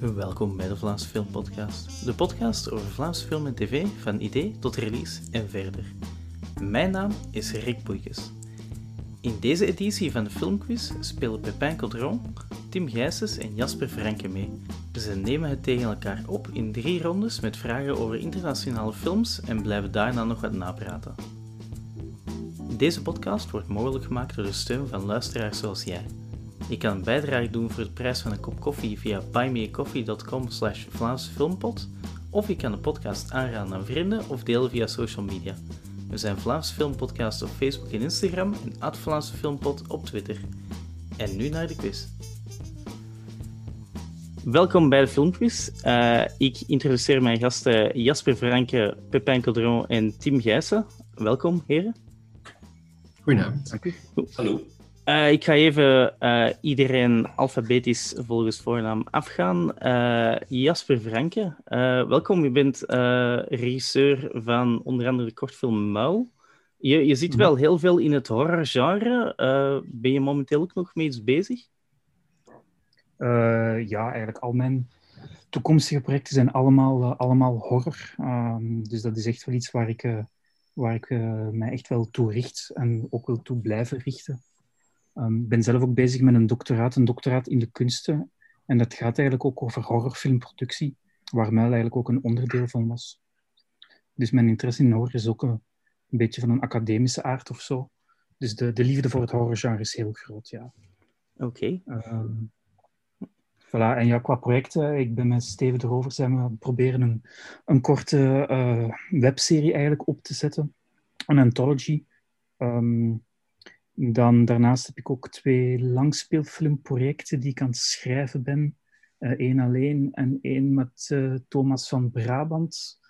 Welkom bij de Vlaamse Film Podcast, de podcast over Vlaamse film en tv van idee tot release en verder. Mijn naam is Rick Boeikes. In deze editie van de Filmquiz spelen Pepijn Codron, Tim Gijsens en Jasper Franke mee. Ze nemen het tegen elkaar op in drie rondes met vragen over internationale films en blijven daarna nog wat napraten. Deze podcast wordt mogelijk gemaakt door de steun van luisteraars zoals jij. Je kan een bijdrage doen voor de prijs van een kop koffie via buymeacoffee.com slash Vlaamse Filmpot of je kan de podcast aanraden aan vrienden of delen via social media. We zijn Vlaamse Filmpodcast op Facebook en Instagram en Vlaamse Filmpot op Twitter. En nu naar de quiz. Welkom bij de filmquiz. Uh, ik introduceer mijn gasten Jasper Franke, Pepijn Codron en Tim Gijssen. Welkom, heren. Goedenavond. Dank u. Hallo. Uh, ik ga even uh, iedereen alfabetisch volgens voornaam afgaan. Uh, Jasper Franke, welkom. Je bent regisseur van onder andere de kortfilm Muil. Je, je zit wel heel veel in het horrorgenre. ben je momenteel ook nog mee iets bezig? ja, eigenlijk al mijn toekomstige projecten zijn allemaal, allemaal horror. Ehm, dus dat is echt wel iets waar ik, waar ik mij echt wel toe richt en ook wil toe blijven richten. Ehm, ik ben zelf ook bezig met een doctoraat, een doctoraat in de kunsten. En dat gaat eigenlijk ook over horrorfilmproductie, waar Muil eigenlijk ook een onderdeel van was. Dus mijn interesse in horror is ook een, een beetje van een academische aard of zo. Dus de, de liefde voor het horrorgenre is heel groot, ja. Oké. Ehm, voilà. En ja, qua projecten, ik ben met Steven erover, zijn we proberen een, een korte uh, webserie eigenlijk op te zetten. Een anthology. Um, dan, daarnaast heb ik ook twee langspeelfilmprojecten die ik aan het schrijven ben. Eén uh, alleen en één met uh, Thomas van Brabant.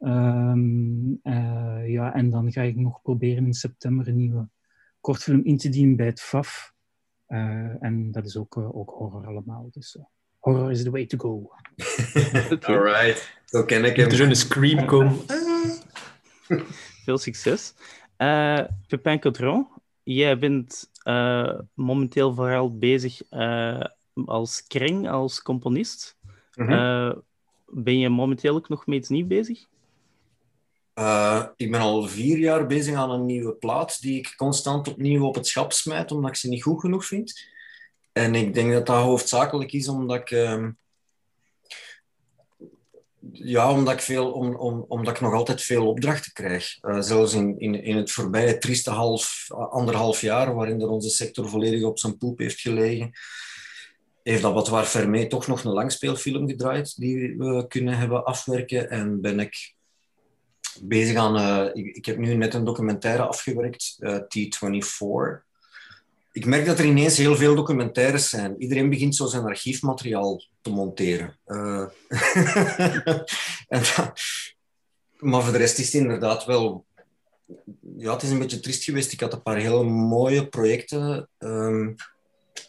Um, uh, ja, en dan ga ik nog proberen in september een nieuwe kortfilm in te dienen bij het FAF. en dat is ook, ook horror allemaal. Dus horror is the way to go. okay. Alright, zo ken ik hem. Er een scream komen. Veel succes. Pepijn Codron, jij bent uh, momenteel vooral bezig uh, als kring, als componist. Mm -hmm. uh, ben je momenteel ook nog met iets nieuws bezig? ik ben al vier jaar bezig aan een nieuwe plaat die ik constant opnieuw op het schap smijt, omdat ik ze niet goed genoeg vind. En ik denk dat dat hoofdzakelijk is omdat ik ehm, ja, omdat ik, veel, om, om, omdat ik nog altijd veel opdrachten krijg. Uh, zelfs in, in, in het voorbije trieste half, anderhalf jaar, waarin er onze sector volledig op zijn poep heeft gelegen, heeft dat wat waar Vermeer toch nog een langspeelfilm gedraaid die we kunnen hebben afwerken. En ben ik bezig aan... Uh, ik, ik, heb nu net een documentaire afgewerkt, uh, T24 ik merk dat er ineens heel veel documentaires zijn. Iedereen begint zo zijn archiefmateriaal te monteren. Uh, maar voor de rest is het inderdaad wel... Ja, het is een beetje triest geweest. Ik had een paar hele mooie projecten. Um,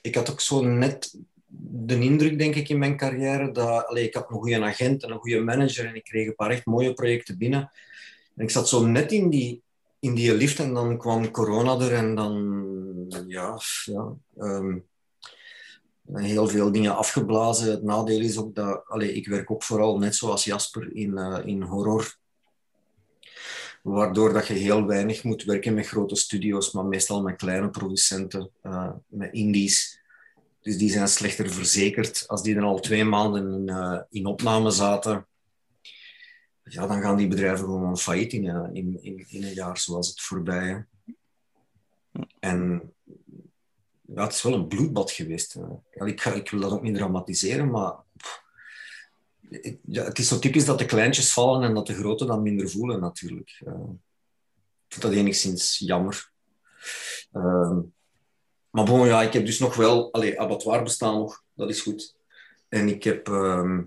ik had ook zo net de indruk, denk ik, in mijn carrière dat... Allez, ik had een goede agent en een goede manager en ik kreeg een paar echt mooie projecten binnen. En ik zat zo net in die, in die lift en dan kwam corona er en dan ja, ja um, heel veel dingen afgeblazen. Het nadeel is ook dat allez, ik werk ook vooral net zoals Jasper in, uh, in horror. Waardoor dat je heel weinig moet werken met grote studio's, maar meestal met kleine producenten, uh, met indies. Dus die zijn slechter verzekerd. Als die er al twee maanden in, uh, in opname zaten, ja, dan gaan die bedrijven gewoon failliet in, in, in, in een jaar zoals het voorbije. En ja, het is wel een bloedbad geweest. ik, ga, ik wil dat ook niet dramatiseren, maar ja, het is zo typisch dat de kleintjes vallen en dat de grote dan minder voelen, natuurlijk. Ik vind dat enigszins jammer. Uh, maar bon, ja, ik heb dus nog wel... Allee, abattoir bestaan nog, dat is goed. En ik heb, uh,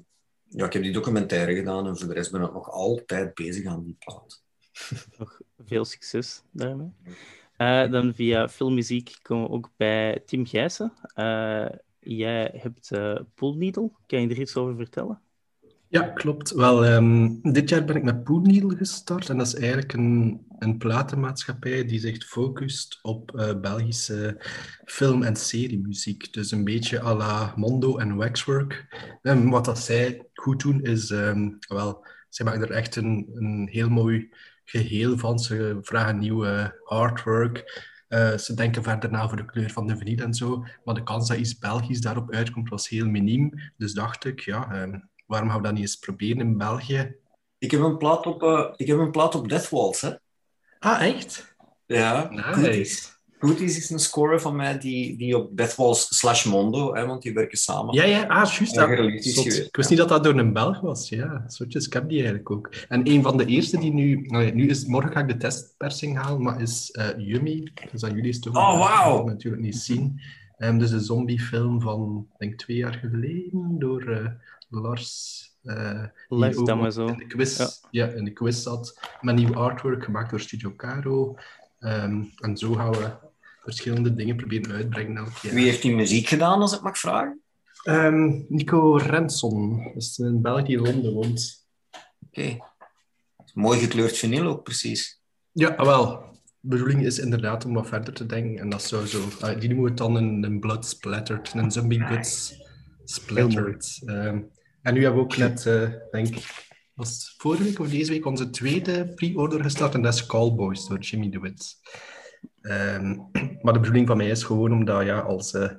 ja, ik heb die documentaire gedaan en voor de rest ben ik nog altijd bezig aan die plaat. Nog veel succes daarmee. Uh, dan via filmmuziek komen we ook bij Tim Gijssen. Uh, jij hebt uh, Pool Needle. Kan je er iets over vertellen? Ja, klopt. Wel, ehm, dit jaar ben ik met Poeniel gestart. En dat is eigenlijk een, een platenmaatschappij die zich focust op uh, Belgische film- en seriemuziek. Dus een beetje à la Mondo en Waxwork. En wat dat zij goed doen, is... Um, wel, zij maken er echt een, een heel mooi geheel van. Ze vragen nieuwe artwork. Uh, ze denken verder na voor de kleur van de vinyl en zo. Maar de kans dat iets Belgisch daarop uitkomt was heel miniem. Dus dacht ik, ja... waarom gaan we dat niet eens proberen in België? Ik heb een plaat op, uh, ik heb een plaat op Death Waltz, hè. Ah, echt? Ja. Nice. Goodies is een score van mij die, die op Death Waltz slash Mondo, hè, want die werken samen. Ja, ja, ah, juist. Ja, ik wist niet dat dat door een Belg was. Ja, soortjes, ik heb die eigenlijk ook. En een van de eerste die nu... nou nu is, morgen ga ik de testpersing halen, maar is eh, Yummy. Dus aan jullie is het toch... Oh, wauw. Dat natuurlijk niet zien. Ehm dus een zombiefilm van, denk twee jaar geleden, door eh, Lars... eh, die Lars ook Damazo. In de quiz, Ja. ja. in de quiz zat. Met nieuw artwork gemaakt door Studio Caro. Ehm, en zo gaan we verschillende dingen proberen uitbrengen elk jaar. Wie heeft die muziek gedaan, als ik mag vragen? Ehm, Nico Renson, dat is een Belg die in Londen woont. Oké. Mooi gekleurd vinyl ook, precies. Ja, ah, wel. De bedoeling is inderdaad om wat verder te denken. En dat zou zo... ah, die noemen we het dan een, een blood splattered, een zombie guts splattered. Ehm, en nu hebben we ook net, eh, denk ik, was vorige week of deze week, onze tweede pre-order gestart. En dat is Callboys door Jimmy DeWitt. Ehm, maar de bedoeling van mij is gewoon om dat ja, als, eh,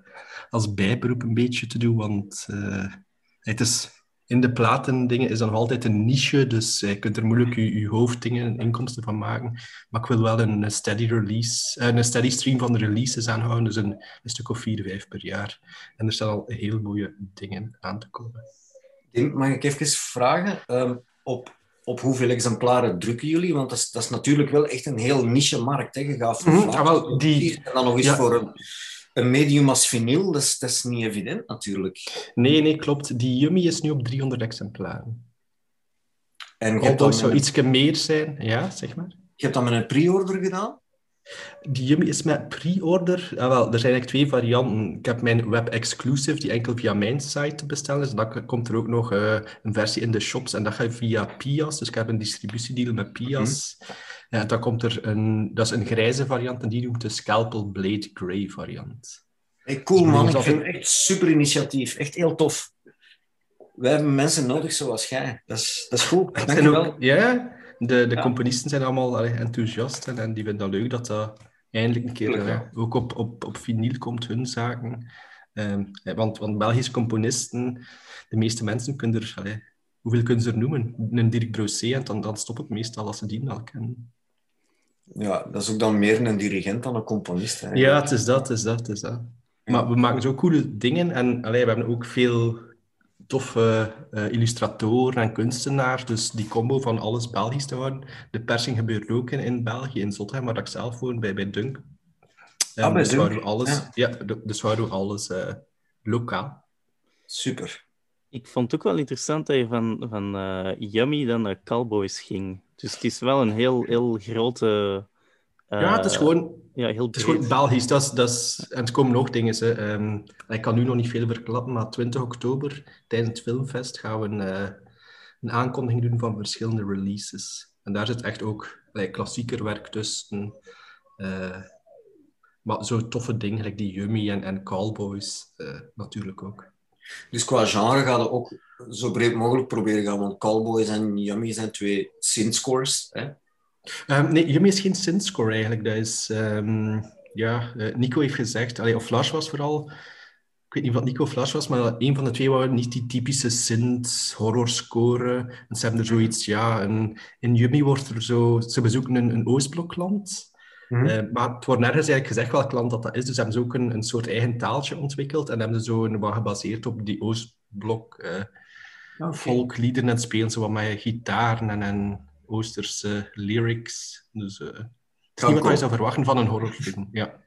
als bijberoep een beetje te doen. Want eh, het is in de platendingen is dan nog altijd een niche, dus eh, je kunt er moeilijk je, je hoofddingen en inkomsten van maken. Maar ik wil wel een, steady release, eh, een steady stream van de releases aanhouden, dus een, een stuk of vier, vijf per jaar. En er staan al heel mooie dingen aan te komen. Mag ik even vragen? ehm, op, op hoeveel exemplaren drukken jullie? Want dat is, dat is natuurlijk wel echt een heel niche markt. Hè? Je gaat voor Mhm, ah, wel, die- En dan nog eens ja. voor een, een medium als vinyl. Dat is, dat is niet evident, natuurlijk. Nee, nee, klopt. Die Yummy is nu op 300 exemplaren. En je dan zou met, iets meer zijn. Ja, zeg maar. je hebt dat met een pre-order gedaan? Die Yummy is met pre-order. Ah, wel, er zijn eigenlijk twee varianten. Ik heb mijn web-exclusive, die enkel via mijn site te bestellen is. Dan komt er ook nog eh, een versie in de shops. En dat gaat via Pias. Dus ik heb een distributiedeal met Pias. Ja, dan komt er een... Dat is een grijze variant. En die noemt de Scalpel Blade Grey variant. Hey, cool man, dat ik is vind het echt super initiatief. Echt heel tof. Wij hebben mensen nodig zoals jij. Dat is, dat is goed. Ja, de, de Ja. componisten zijn allemaal allee, enthousiast. En, en die vinden dat leuk dat dat eindelijk een keer eh, ook op, op, op vinyl komt, hun zaken. Ehm, eh, want, want Belgische componisten, de meeste mensen kunnen er... allee, hoeveel kunnen ze er noemen? Een Dirk Brosé, en dan, dan stopt het meestal als ze die al kennen. Ja, dat is ook dan meer een dirigent dan een componist. Hè. Ja, het is dat, het is dat, het is dat. Maar we maken zo coole dingen en allee, we hebben ook veel toffe eh, illustratoren en kunstenaars. Dus die combo van alles Belgisch te houden. De persing gebeurt ook in, in België, in Zottegem, waar ik zelf woon, bij, bij Dunk. Ehm, Ah, bij dus Dunk, houden we alles, ja. dus houden we alles eh, lokaal. Super. Ik vond het ook wel interessant dat je van, van eh, Yummy dan naar Cowboys ging. Dus het is wel een heel, heel grote... eh, ja, het is gewoon Ja, heel Het is gewoon breed. Belgisch. Dat is, dat is, en er komen nog dingen. Hè. Ehm, ik kan nu nog niet veel verklappen, maar 20 oktober tijdens het Filmfest gaan we een, eh, een aankondiging doen van verschillende releases. En daar zit echt ook like, klassieker werk tussen. eh, maar zo toffe dingen, like die Yummy en, en Callboys eh, natuurlijk ook. Dus qua genre gaan we ook zo breed mogelijk proberen gaan, want Callboys en Yummy zijn twee synthscores. Hè? Ehm, nee, Yummy is geen synthscore eigenlijk. Dat is, ehm, ja, eh, Nico heeft gezegd, allee, of Lars was vooral, ik weet niet wat Nico of Lars was, maar een van de twee waren niet die typische synth horrorscore. En ze hebben er zoiets, ja, een, in Yummy wordt er zo, ze bezoeken een, een Oostblokland. Mhm. Eh, maar het wordt nergens eigenlijk gezegd welk land dat, dat is. Dus hebben ze ook een, een soort eigen taaltje ontwikkeld en hebben ze zo een, wat gebaseerd op die Oostblok eh, Oké. volkliederen en spelen ze wat met gitaren en, en Oosterse lyrics. Dus eh, het is niet wat je zou verwachten van een horrorfilm. Ja.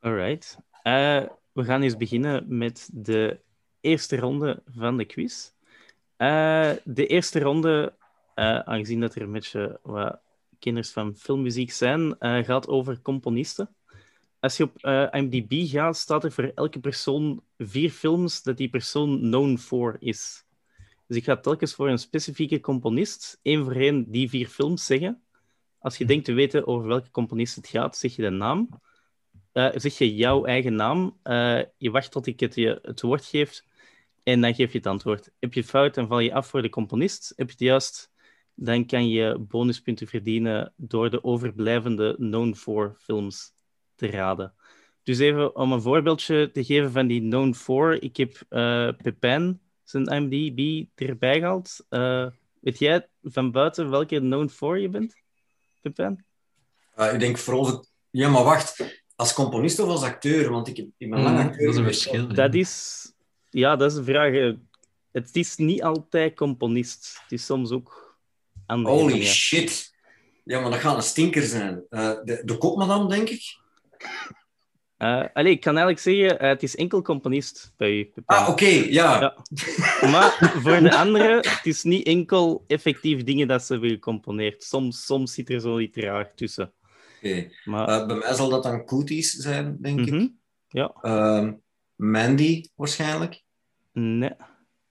Alright. Eh, we gaan eens beginnen met de eerste ronde van de quiz. Eh, de eerste ronde, eh, aangezien dat er een beetje wat kinders van filmmuziek zijn, eh, gaat over componisten. Als je op eh, IMDb gaat, staat er voor elke persoon vier films dat die persoon known for is. Dus ik ga telkens voor een specifieke componist één voor één die vier films zeggen. Als je denkt te weten over welke componist het gaat, zeg je de naam. Eh, zeg je jouw eigen naam. Je wacht tot ik het je het woord geef en dan geef je het antwoord. Heb je fout, dan val je af voor de componist. Heb je het juist, dan kan je bonuspunten verdienen door de overblijvende known for films te raden. Dus even om een voorbeeldje te geven van die known for. Ik heb uh, Pepijn zijn IMDb erbij gehaald. Uh, weet jij van buiten welke known for je bent, Pepijn? Uh, ik denk vooral... Het... Ja, maar wacht. Als componist of als acteur? Want ik, ik ben lang acteur. Dat is een verschil. Dat is... Ja, dat is een vraag. Het is niet altijd componist. Het is soms ook andere Holy shit. Ja, maar dat gaat een stinker zijn. Uh, de, de kopmadam, denk ik. Uh, allee, ik kan eigenlijk zeggen, uh, het is enkel componist bij u. Ah, oké, okay, ja. ja. Maar voor de anderen, het is niet enkel effectief dingen dat ze hebben gecomponeerd. Soms, soms zit er zo iets raar tussen. Okay. Maar... Bij mij zal dat dan Cooties zijn, denk mm -hmm. ik. Ja. Uh, Mandy, waarschijnlijk. Nee.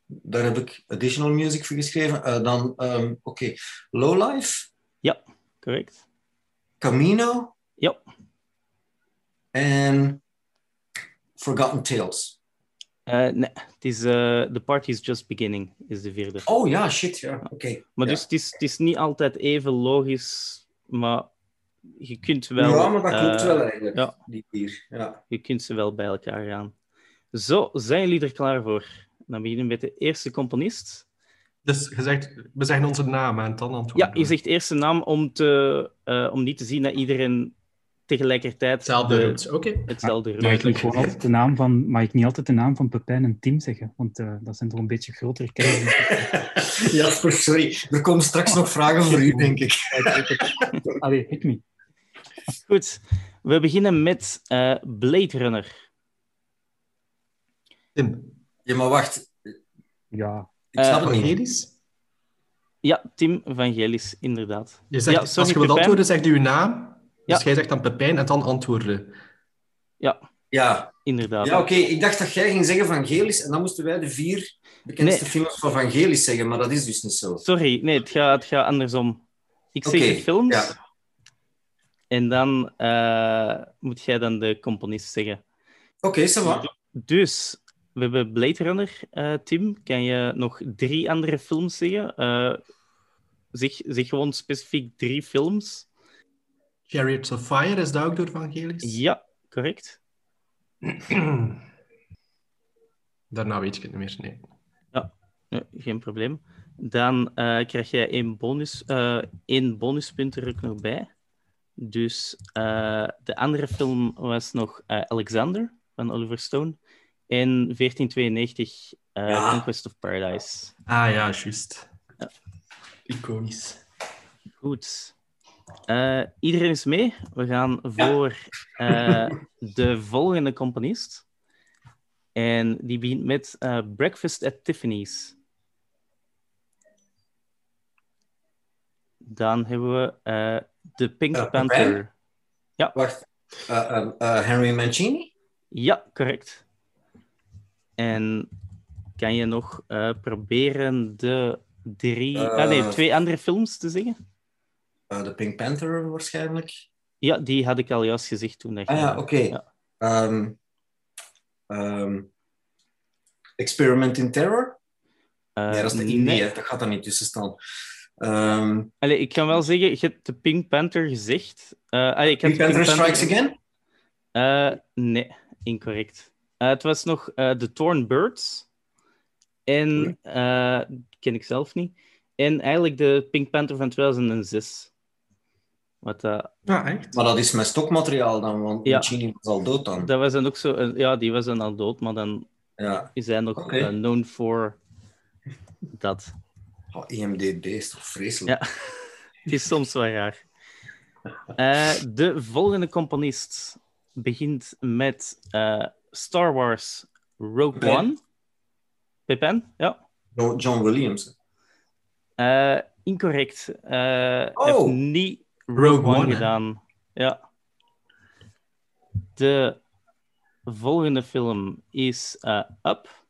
Daar heb ik additional music voor geschreven. Uh, dan, um, oké, okay. Lowlife. Ja, correct. Camino. Ja. En Forgotten Tales. Uh, nee, het is uh, The Party's Just Beginning, is de vierde. Oh ja, shit, ja, oké. Okay. Maar ja. dus het is, het is niet altijd even logisch, maar je kunt wel... Ja, maar dat klopt uh, wel eigenlijk, ja. die vier. Ja. Je kunt ze wel bij elkaar gaan. Zo, zijn jullie er klaar voor? Dan beginnen we met de eerste componist. Dus je zegt, we zeggen onze naam en dan antwoorden. Ja, je zegt eerst de naam om, te, uh, om niet te zien dat iedereen tegelijkertijd hetzelfde. Oké. Okay. Hetzelfde route. Ja, ik gewoon altijd de naam van, mag ik niet altijd de naam van Pepijn en Tim zeggen, want uh, dat zijn toch een beetje grotere kennis. Jasper, sorry. Er komen straks nog vragen voor u, denk ik. Allee, hit me. Goed, we beginnen met uh, Blade Runner. Tim. Ja, maar wacht. Ja. Ik snap Uh, het niet. Evangelis? Ja, Tim Vangelis, inderdaad. Je zegt, ja, sorry, als je wilt Pepijn. antwoorden, zegt u uw naam. Dus Ja. jij zegt dan Pepijn en dan antwoorden. Ja, Ja, inderdaad. ja oké. Ik dacht dat jij ging zeggen van Gelis en dan moesten wij de vier bekendste Nee. films van Van Gelis zeggen, maar dat is dus niet zo. Sorry, nee, het gaat, het gaat andersom. Ik zeg de films ja. en dan eh, moet jij dan de componist zeggen. Oké, ça va. Dus, we hebben Blade Runner, eh, Tim. Kan je nog drie andere films zeggen? Eh, zeg, zeg gewoon specifiek drie films. Chariots of Fire, is dat ook door Vangelis? Ja, correct. Daarna weet ik het niet meer. Nee. Nee, geen probleem. Dan eh, krijg jij één, bonus, eh, één bonuspunt er ook nog bij. Dus de andere film was nog Alexander van Oliver Stone. En 1492 eh, Ja. Conquest of Paradise. Ah ja, juist. Ja. Iconisch. Goed. Eh, iedereen is mee. We gaan voor eh, de volgende componist. En die begint met Breakfast at Tiffany's. Dan hebben we de Pink Panther. Wacht. Henry Mancini? Ja, correct. En kan je nog eh, proberen de drie... Eh. ah, nee, twee andere films te zeggen? Uh, de Pink Panther waarschijnlijk. Ja, die had ik al juist gezegd toen. Dat je- Ah ja, oké. Ja. Ehm, ehm, Experiment in Terror? Eh, nee, dat is de. Indie, dat gaat er niet tussen staan. Ehm Allee, ik kan wel zeggen, je hebt de Pink Panther gezegd. Eh allee, ik Pink Panther Strikes Again? Eh, nee, incorrect. Eh, het was nog eh The Torn Birds. En, eh, ken ik zelf niet. En eigenlijk de Pink Panther van 2006. Wat Ja, echt? Maar dat is met stokmateriaal dan, want Ja. Was al dood dan. dat was dan ook zo... ja, die was dan al dood, maar dan Ja. is hij nog known for dat. Oh, IMDb is toch vreselijk? Ja, het is soms wel raar. Eh, de volgende componist begint met eh, Star Wars Rogue. One. Pepijn, ja. John Williams. Eh, incorrect. Hij Oh. heeft niet Rogue, Rogue One, gedaan. Ja. De volgende film is eh, Up.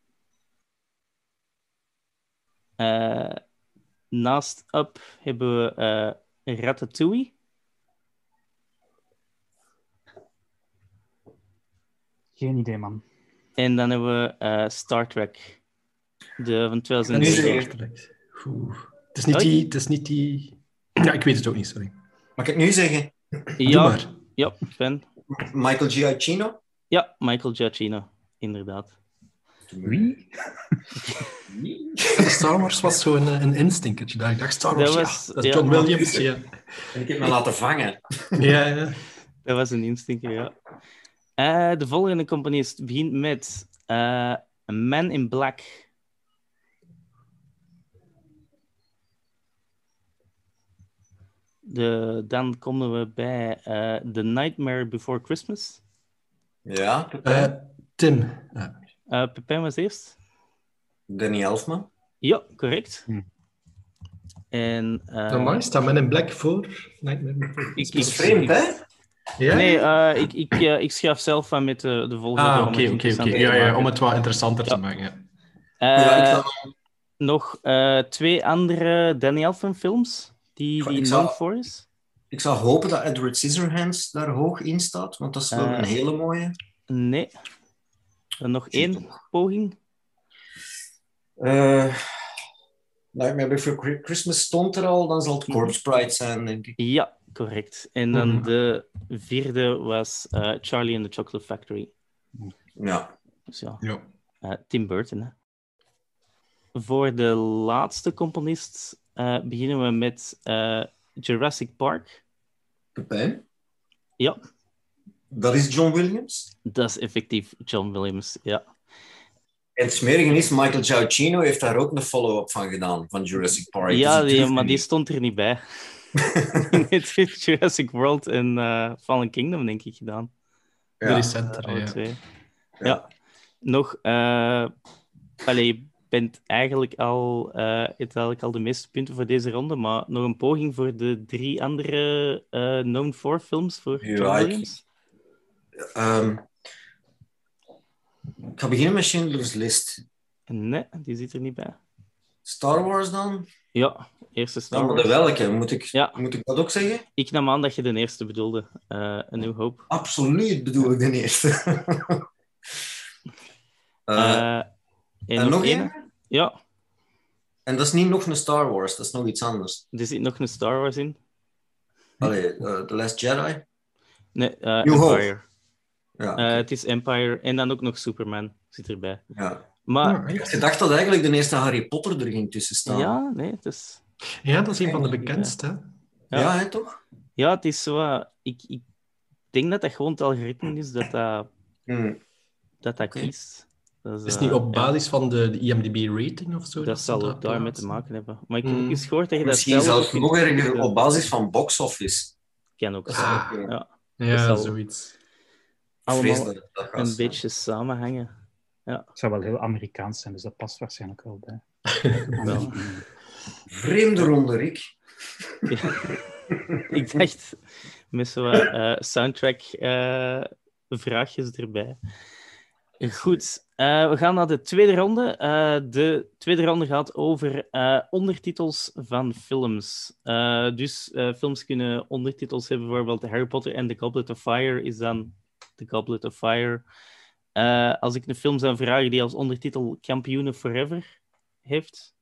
Naast Up hebben we Ratatouille. Geen idee, man. En dan hebben we eh, Star Trek. De van Nu 2007. zeg Oeh. Het is niet die... Het is niet die... Ja, ik weet het ook niet, sorry. Mag ik het nu zeggen? Ja, maar. ja, Ben. Michael Giacchino? Ja, Michael Giacchino, inderdaad. Wie? Star Wars was zo'n eh, een instinkertje. daar. Ik dacht, Star Wars, Dat ja, was- dat is ja. John Williams. Ja, En ik heb me laten vangen. ja. ja. Dat was een instinker, ja. Eh, de volgende componist begint met eh, A Man in Black. De, dan komen we bij eh, The Nightmare Before Christmas. Ja, Eh, Tim. Ja. Eh Pepijn was eerst. Danny Elfman. Ja, correct. Hm. En... eh, Normaal staat Men in Black voor Nightmare Before ik, Dat is ik- vreemd, ik- hè? Ja? Nee, eh, ik, ik, eh, ik schrijf zelf van met de, de volgende. Ah, om oké, het oké, oké. Ja, ja, om het wat interessanter Ja. te maken. Ja. Eh, ja, ik zou, Nog eh, twee andere Danny Elfman films die, die known voor is. ik zou hopen dat Edward Scissorhands daar hoog in staat, want dat is wel Eh. een hele mooie. Nee. Nog één poging. Eh Nightmare Before Christmas stond er al, dan zal het Mhm. Corpse Bride zijn, denk ik. Ja, correct. En dan Mhm. de vierde was eh, Charlie and the Chocolate Factory. Ja. Dus ja, Ja. eh, Tim Burton. Hè. Voor de laatste componist eh, beginnen we met eh, Jurassic Park. Pepijn? Ja, Dat is John Williams. dat is effectief John Williams. Ja. En het smerige is, Michael Giacchino heeft daar ook een follow-up van gedaan, van Jurassic Park. Ja, Dus die, maar niet. die stond er niet bij. Het heeft Jurassic World en eh, Fallen Kingdom, denk ik, gedaan. De Ja. recentere, Alle ja. twee. Ja. Nog, eh allee, je bent eigenlijk al, eh het eigenlijk al de meeste punten voor deze ronde, maar nog een poging voor de drie andere eh known for films voor Ja, ik- Williams. Ehm, ik ga beginnen met Schindler's List. Nee, die zit er niet bij. Star Wars dan? Ja, eerste Star Ja, Wars. welke? Moet ik, Ja. moet ik dat ook zeggen? Ik nam aan dat je de eerste bedoelde. eh een New Hope. Absoluut bedoel ik de eerste. Eh, Eh, en, en nog één. Ja, En dat is niet nog een Star Wars, dat is nog iets anders. er zit nog een Star Wars in. Allee, The Last Jedi? Nee, New Hope. Empire. Ja. Het is Empire en dan ook nog Superman zit erbij. ja. Maar Ah, Ik gedacht dat eigenlijk de eerste Harry Potter er ging tussen staan. ja, nee, het is... Ja, dat is een van de bekendste. Ja. Ja, hè, toch? Ja, het is zo... eh, ik, ik denk dat dat gewoon het algoritme is dat dat, Hm. dat, dat kiest. Dat Het is eh, niet op ja, basis van de, de IMDb-rating of zo? dat zal ook daarmee te maken hebben. Maar ik heb Hmm. ook eens gehoord dat je dat Misschien zelf zelfs nog erger kiezen. op basis van box office. Kan ook Dat zijn. Ah. Ja, Ja, zoiets. Allemaal dat het dat een beetje samenhangen. Het zou wel heel Amerikaans zijn, dus dat past waarschijnlijk wel bij. Wel. Vreemde ronde, Rick. ik dacht met zo'n eh, soundtrack eh, vraagjes erbij. Goed, eh, we gaan naar de tweede ronde. Eh, de tweede ronde gaat over eh, ondertitels van films. Eh, dus eh, films kunnen ondertitels hebben, bijvoorbeeld Harry Potter en The Goblet of Fire is dan The Goblet of Fire. Eh, als ik een film zou vragen die als ondertitel Kampioenen Forever heeft,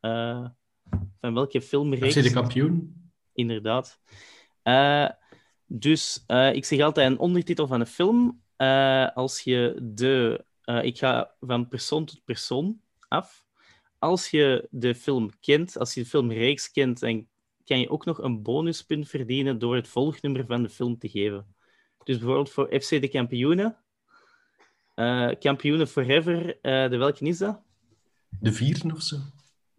eh, van welke filmreeks? FC de kampioen. Inderdaad. Eh, dus ik zeg altijd een ondertitel van een film. Als je de. ik ga van persoon tot persoon af. Als je de film kent, als je de filmreeks kent, dan kan je ook nog een bonuspunt verdienen door het volgnummer van de film te geven. Dus bijvoorbeeld voor FC de Kampioenen. Eh, kampioenen Forever, eh, de welke is dat? De vierde of zo.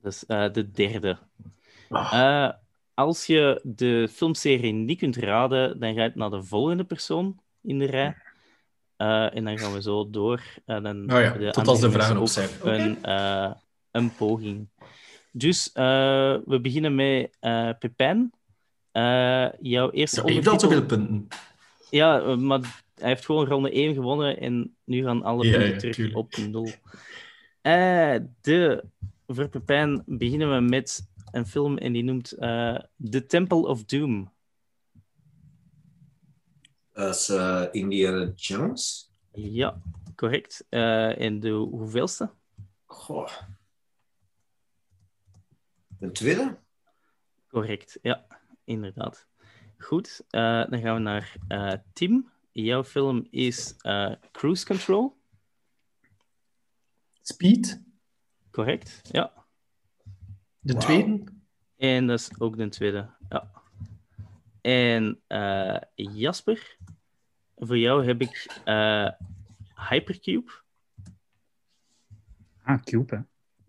Dat is eh, de derde. Ah. Eh, als je de filmserie niet kunt raden, dan ga je naar de volgende persoon in de rij. Eh, en dan gaan we zo door. En dan Oh ja, hebben tot als de vragen op zijn. Een, eh, een poging. Dus eh, we beginnen met eh Pepijn. Eh, jouw eerste Ja, heeft dat ondertitel- zoveel punten? Ja, maar hij heeft gewoon ronde 1 gewonnen en nu gaan alle punten ja, terug tuurlijk. op 0. Eh, de voor Pepijn beginnen we met een film en die noemt eh, The Temple of Doom. Dat is eh, Indiana Jones. Ja, correct. Eh, en de hoeveelste? Goh. De tweede? Correct, ja, inderdaad. Goed, eh, dan gaan we naar eh, Tim. Jouw film is eh, Cruise Control. Speed, Correct, ja. de tweede. En dat is ook de tweede, ja. En eh, Jasper, voor jou heb ik eh, Hypercube. Ah, Cube, hè.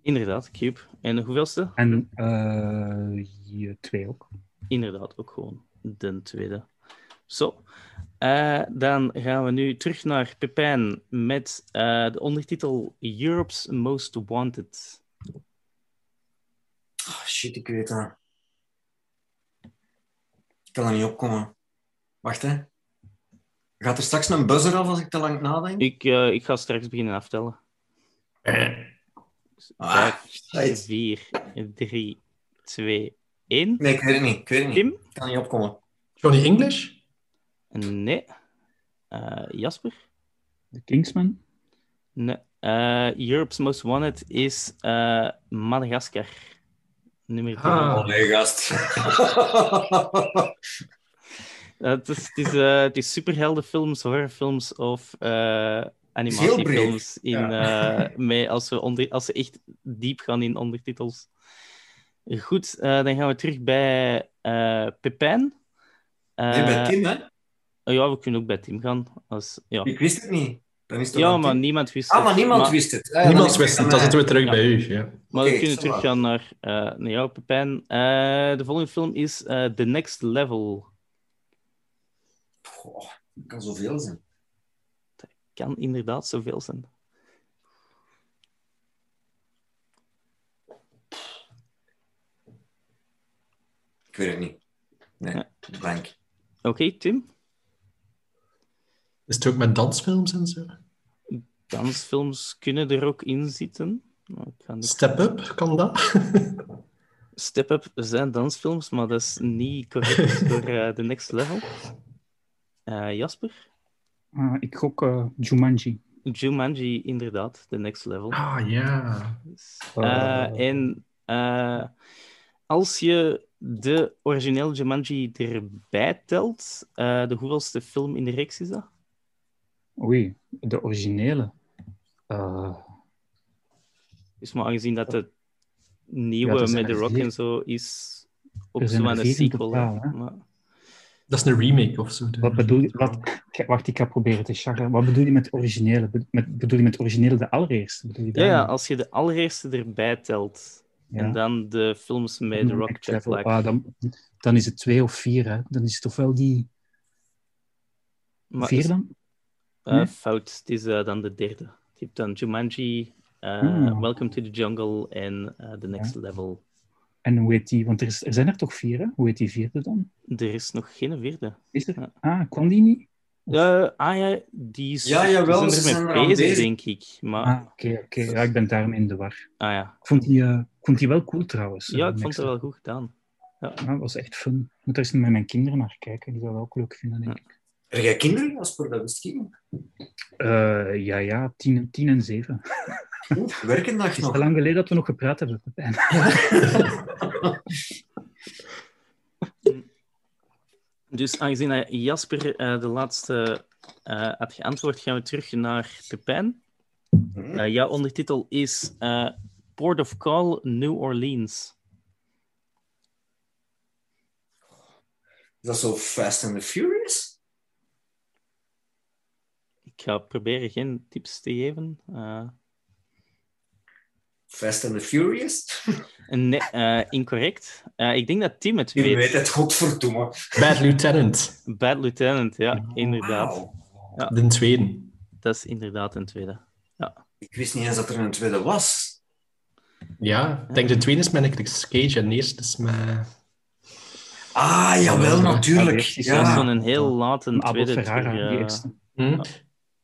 Inderdaad, Cube. En de hoeveelste? En eh, hier twee ook. Inderdaad, ook gewoon de tweede. Zo, Eh, dan gaan we nu terug naar Pepijn met eh, de ondertitel Europe's Most Wanted. Oh, shit, ik weet dat. Ik kan er niet opkomen. Wacht, hè. Gaat er straks een buzzer af als ik te lang nadenk? Ik, eh, ik ga straks beginnen aftellen. Ah, Vijf, shit. vier, drie, twee, één. Nee, ik weet het niet. Ik weet het niet. Tim? Ik kan niet opkomen. Johnny English? Nee. Eh, Jasper? The Kingsman. Nee. Eh, Europe's Most Wanted is eh, Madagaskar. Nummer drie. Ah. Oh nee, gast. Het, is, het, is, het is superheldenfilms, horrorfilms of eh, animatiefilms. In, eh, met, als, we onder, als ze echt diep gaan in ondertitels. Goed, eh, dan gaan we terug bij eh Pepijn. Eh, nee, bij Tim, hè? Ja, we kunnen ook bij Tim gaan. Als, ja. Ik wist het niet. Dan is het ja, maar niemand wist Ah, het. maar niemand maar, wist het. Ah, Niemand wist het, dan zitten we terug Ja. bij u. Ja. Maar we kunnen ça va. teruggaan naar, eh, naar jou, Pepijn. Eh, de volgende film is eh, The Next Level. Goh, het kan zoveel zijn. Kan inderdaad zoveel zijn. Ik weet het niet. Nee, Ja. blank. Oké, Tim? Is het ook met dansfilms en zo? Dansfilms kunnen er ook in zitten. Step Up, kan dat? Step Up zijn dansfilms, maar dat is niet correct voor eh, The Next Level. Eh, Jasper? Ah, ik gok eh, Jumanji. Jumanji, inderdaad, The Next Level. Ah, ja. Dus, eh, en eh, als je de originele Jumanji erbij telt, eh, de hoeveelste film in de reeks is dat? Oei, de originele. Eh, Dus maar aangezien dat de nieuwe Ja, met The er Rock en zo is op zo'n sequel. totaal? Maar, Dat is een remake of zo. wat bedoel je? Wat, wacht, ik ga proberen te charren. Wat bedoel je met originele? Met, bedoel je met originele de allereerste? Bedoel je ja, als je de allereerste erbij telt Ja. en dan de films met The Rock, Jack. Black. Ah, dan, dan is het twee of vier, hè? Dan is het toch wel die Maar vier is- dan? Eh, Nee? Fout, het is eh, dan de derde. Je hebt dan Jumanji, eh, Ah. Welcome to the Jungle en The Next Level. En hoe heet die? Want er, is, er zijn er toch vier, hè? Hoe heet die vierde dan? Er is nog geen vierde. Is er? Ja. Ah, kwam die niet? Ah ja, die is, Ja, jawel, ze zijn ermee eraan bezig, denk ik. Maar, Ah, oké, oké. Ja, ik ben daarmee in de war. ah ja. Ik vond die, eh, ik vond die wel cool trouwens. ja, ik vond het wel goed gedaan. Ja, dat was echt fun. Ik moet er eens met mijn kinderen naar kijken. Die zouden dat ook leuk vinden, denk ik. Heb jij kinderen, Jasper? Dat wist ik niet. Eh, ja, ja, tien, en- tien en zeven. Oeh, werkendag Het is nog. te lang geleden dat we nog gepraat hebben, Pepijn. Dus aangezien Jasper eh, de laatste eh, had geantwoord, gaan we terug naar Pepijn. Hm? Eh, jouw ondertitel is eh, Port of Call, New Orleans. Is dat zo Fast and the Furious? Ik ga proberen geen tips te geven. Eh, Fast and the Furious? nee, eh, incorrect. Eh, ik denk dat Tim het Je weet. weet het, godverdomme. Bad Lieutenant, Bad Lieutenant, ja, inderdaad. Wauw. de tweede. Dat is inderdaad een tweede. Ik wist niet eens dat er een tweede was. Ja, ik denk de tweede is met Nicolas Cage en de eerste is met... Ah, jawel, Ja, natuurlijk. is Dat is Ja. zo'n heel late tweede. Ferrara, terug, die eerste. Hm?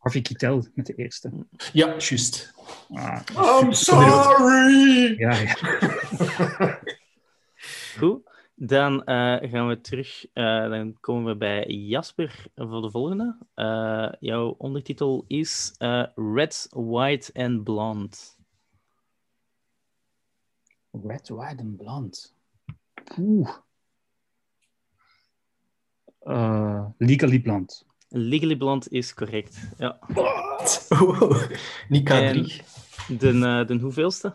Harvey Keitel met de eerste. Ja, juist. Ah, I'm sorry! ja, ja. Goed. Dan eh, gaan we terug. eh, dan komen we bij Jasper voor de volgende. Eh, jouw ondertitel is eh, Red, White and Blonde. Red, white and blonde. Oeh. Eh, legally blonde. Legally Blonde is correct. Ja. Niet K3. En- De, eh, de hoeveelste?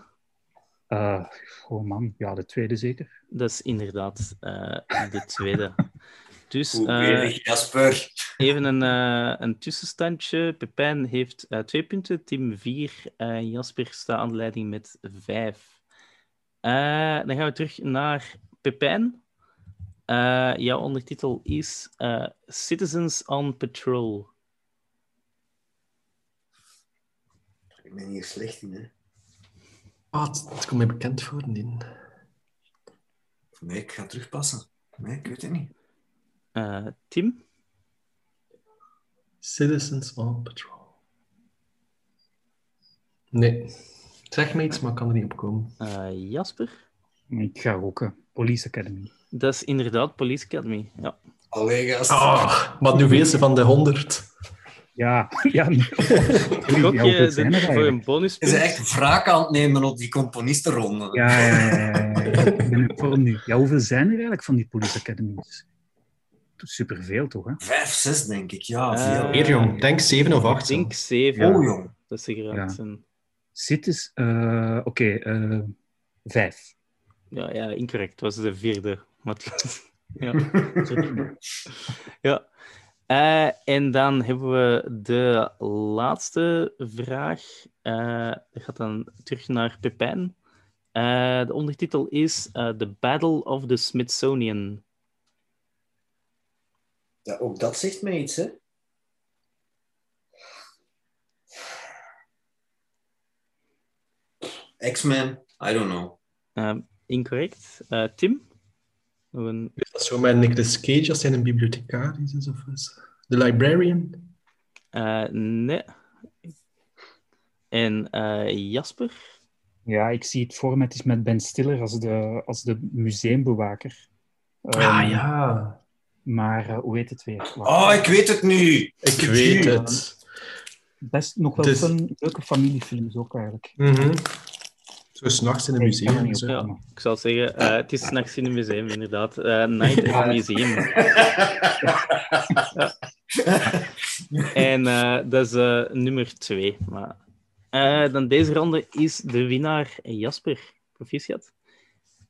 Eh, oh man, ja, de tweede zeker. Dat is inderdaad eh, de tweede. Dus eh, Jasper? even een, eh, een tussenstandje. Pepijn heeft eh, twee punten, Tim vier. eh, Jasper staat aan de leiding met vijf. Eh, dan gaan we terug naar Pepijn. Eh, jouw ondertitel is eh, Citizens on Patrol. Ik ben hier slecht in, hè. Ah, het, het komt mij bekend voor. Die. Nee, ik ga terugpassen. Nee, ik weet het niet. Eh, Tim? Citizens on Patrol. Nee. Zeg me iets, maar ik kan er niet op komen. Eh, Jasper? Ik ga roken. Police Academy. Dat is inderdaad Police Academy. Ja. Allee, gast. Ah, maar nu wees ze van de 100. Ja, ja. nee. Ja, je hoeveel zijn de- voor een bonuspunt? Ze zijn echt wraak aan het nemen op die componistenronde. Ja, ja, ja, ja, ja. Ik ben in vorm nu. Ja, hoeveel zijn er eigenlijk van die Police Academies? Superveel, toch? Hè? Vijf, zes, denk ik. Ja, Eh, veel. Meer jong, denk 7 of 8. Ik denk zeven. Oh, jong. Dat is zeker uit Ja. zijn... Cities, eh, oké, eh, vijf. Ja, ja, incorrect. Het was de vierde. Maar het- ja. ja. Eh, en dan hebben we de laatste vraag. Eh, dat gaat dan terug naar Pepijn. Eh, de ondertitel is eh, The Battle of the Smithsonian. Ja, ook dat zegt mij iets, hè? X-Men, I don't know. Eh, incorrect. Eh, Tim? Een... Is dat zo met Nicolas Cage als hij een bibliothecaris is? Of is The Librarian? eh, nee. En eh, Jasper? Ja, ik zie het voor me. Het is met Ben Stiller als de, als de museumbewaker. ah Ehm, ja, Maar eh, hoe heet het weer? Oh, ik weet het nu! ik weet het. Best nog wel fun, leuke familiefilms ook eigenlijk. Mhm. Zo s'nachts in een ik museum. niet Zo. Ja, ik zal zeggen, eh, het is s'nachts in een museum, inderdaad. Eh, Night at the Museum. En eh, dat is eh, nummer twee. Maar, eh, dan deze ronde is de winnaar Jasper. Proficiat.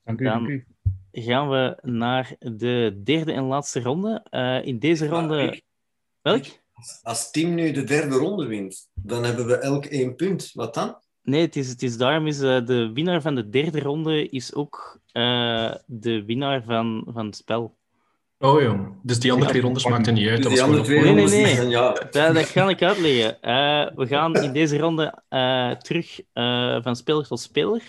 Dank u, Dan- dank u. Gaan we naar de derde en laatste ronde. Eh, in deze ronde... ik- Welk? Als Team nu de derde ronde wint, dan hebben we elk één punt. Wat dan? Nee, het is, het is daarom is eh, de winnaar van de derde ronde is ook eh, de winnaar van, van het spel. Oh jong, dus die andere twee rondes maakten niet uit. Dus Dat die was andere gewoon twee Nee, nee, rondes nee. zeggen, ja. Dat, dat ga ik uitleggen. Eh, we gaan in deze ronde eh, terug eh, van speler tot speler.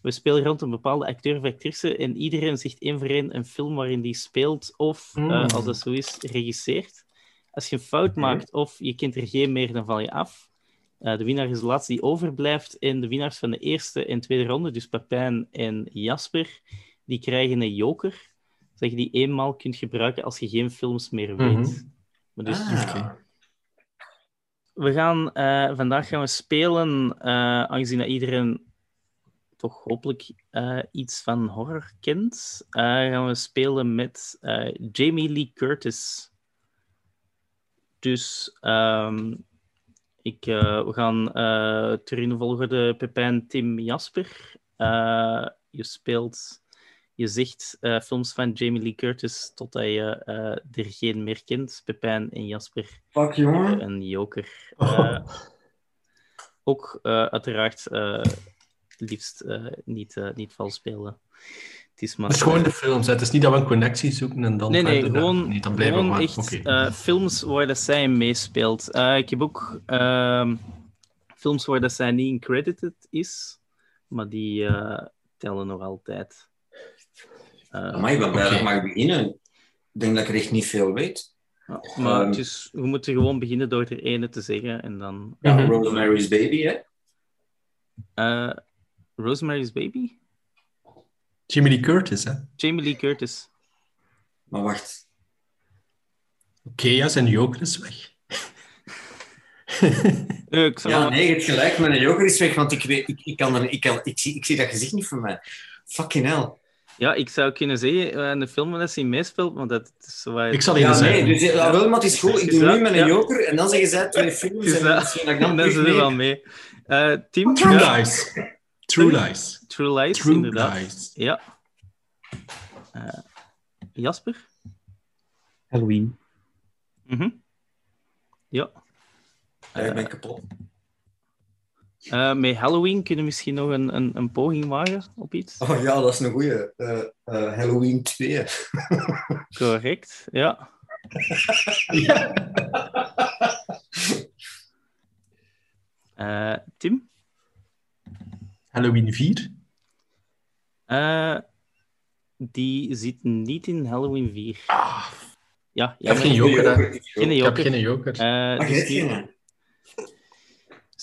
We spelen rond een bepaalde acteur of actrice en iedereen zegt één voor één een film waarin die speelt of, eh, Mm. als dat zo is, regisseert. Als je een fout maakt of je kent er geen meer, dan val je af. Eh, de winnaar is de laatste die overblijft en de winnaars van de eerste en tweede ronde, dus Papijn en Jasper, die krijgen een joker. Dat je die eenmaal kunt gebruiken als je geen films meer weet. Mhm. Maar dus Ah. we gaan, eh, vandaag gaan we spelen, eh, aangezien dat iedereen toch hopelijk eh, iets van horror kent, eh, gaan we spelen met eh, Jamie Lee Curtis. Dus ehm, ik, eh, we gaan eh terug in de volgorde Pepijn, Tim, Jasper. Eh, je speelt, je zegt eh, films van Jamie Lee Curtis totdat je eh, er geen meer kent. Pepijn en Jasper Fuck, jongen. een joker. Oh. Eh, ook eh, uiteraard eh, liefst eh, niet, eh, niet vals spelen. Het is maar... Het is gewoon de films. hè. Het is niet dat we een connectie zoeken en dan Nee, nee, verder. gewoon, Nee, dan blijven we gewoon maar. echt Oké. eh, films waar dat zij meespeelt. Eh, ik heb ook ehm, films waar dat zij niet in credited is, maar die eh, tellen nog altijd. Eh, Maar ik ben blij dat ik Oké. mag beginnen. Ik denk dat ik er echt niet veel weet. ja, maar Ehm. dus, we moeten gewoon beginnen door er ene te zeggen en dan... Ja, Mhm. Rosemary's Baby, hè? Eh, Rosemary's Baby? Jamie Lee Curtis, hè? Jamie Lee Curtis. Maar wacht. Oké, ja, zijn joker is weg. Eh, Ja, wel- nee, je hebt gelijk. Mijn joker is weg, want ik, weet, ik, ik, kan er, ik, kan, ik, zie, ik zie dat gezicht niet voor mij. Fucking hell. ja, ik zou kunnen zeggen, eh, de film dat hij meespeelt, want dat is zo wat- Ik zal Ja, nee, dus, ja, wel, maar het is goed. Ik doe nu mijn Ja. joker en dan zeggen zij twee films. En eh, misschien dat ik dan zit er wel mee. mee. Eh, Tim? True Ja, Lies. True Lies. True inderdaad. Lies. Ja. Eh, Jasper? Halloween. Mhm. Ja. Ja, ik ben kapot. Eh, met Halloween kunnen we misschien nog een, een, een poging wagen op iets. Oh ja, dat is een goeie. Eh, eh, Halloween 2. Correct, ja. Eh, Tim? Halloween 4. Eh, die zit niet in Halloween 4. Ah, Ja, ik heb geen joker. Geen Ik heb joker. geen joker. Eh, Ah, je dus, nu,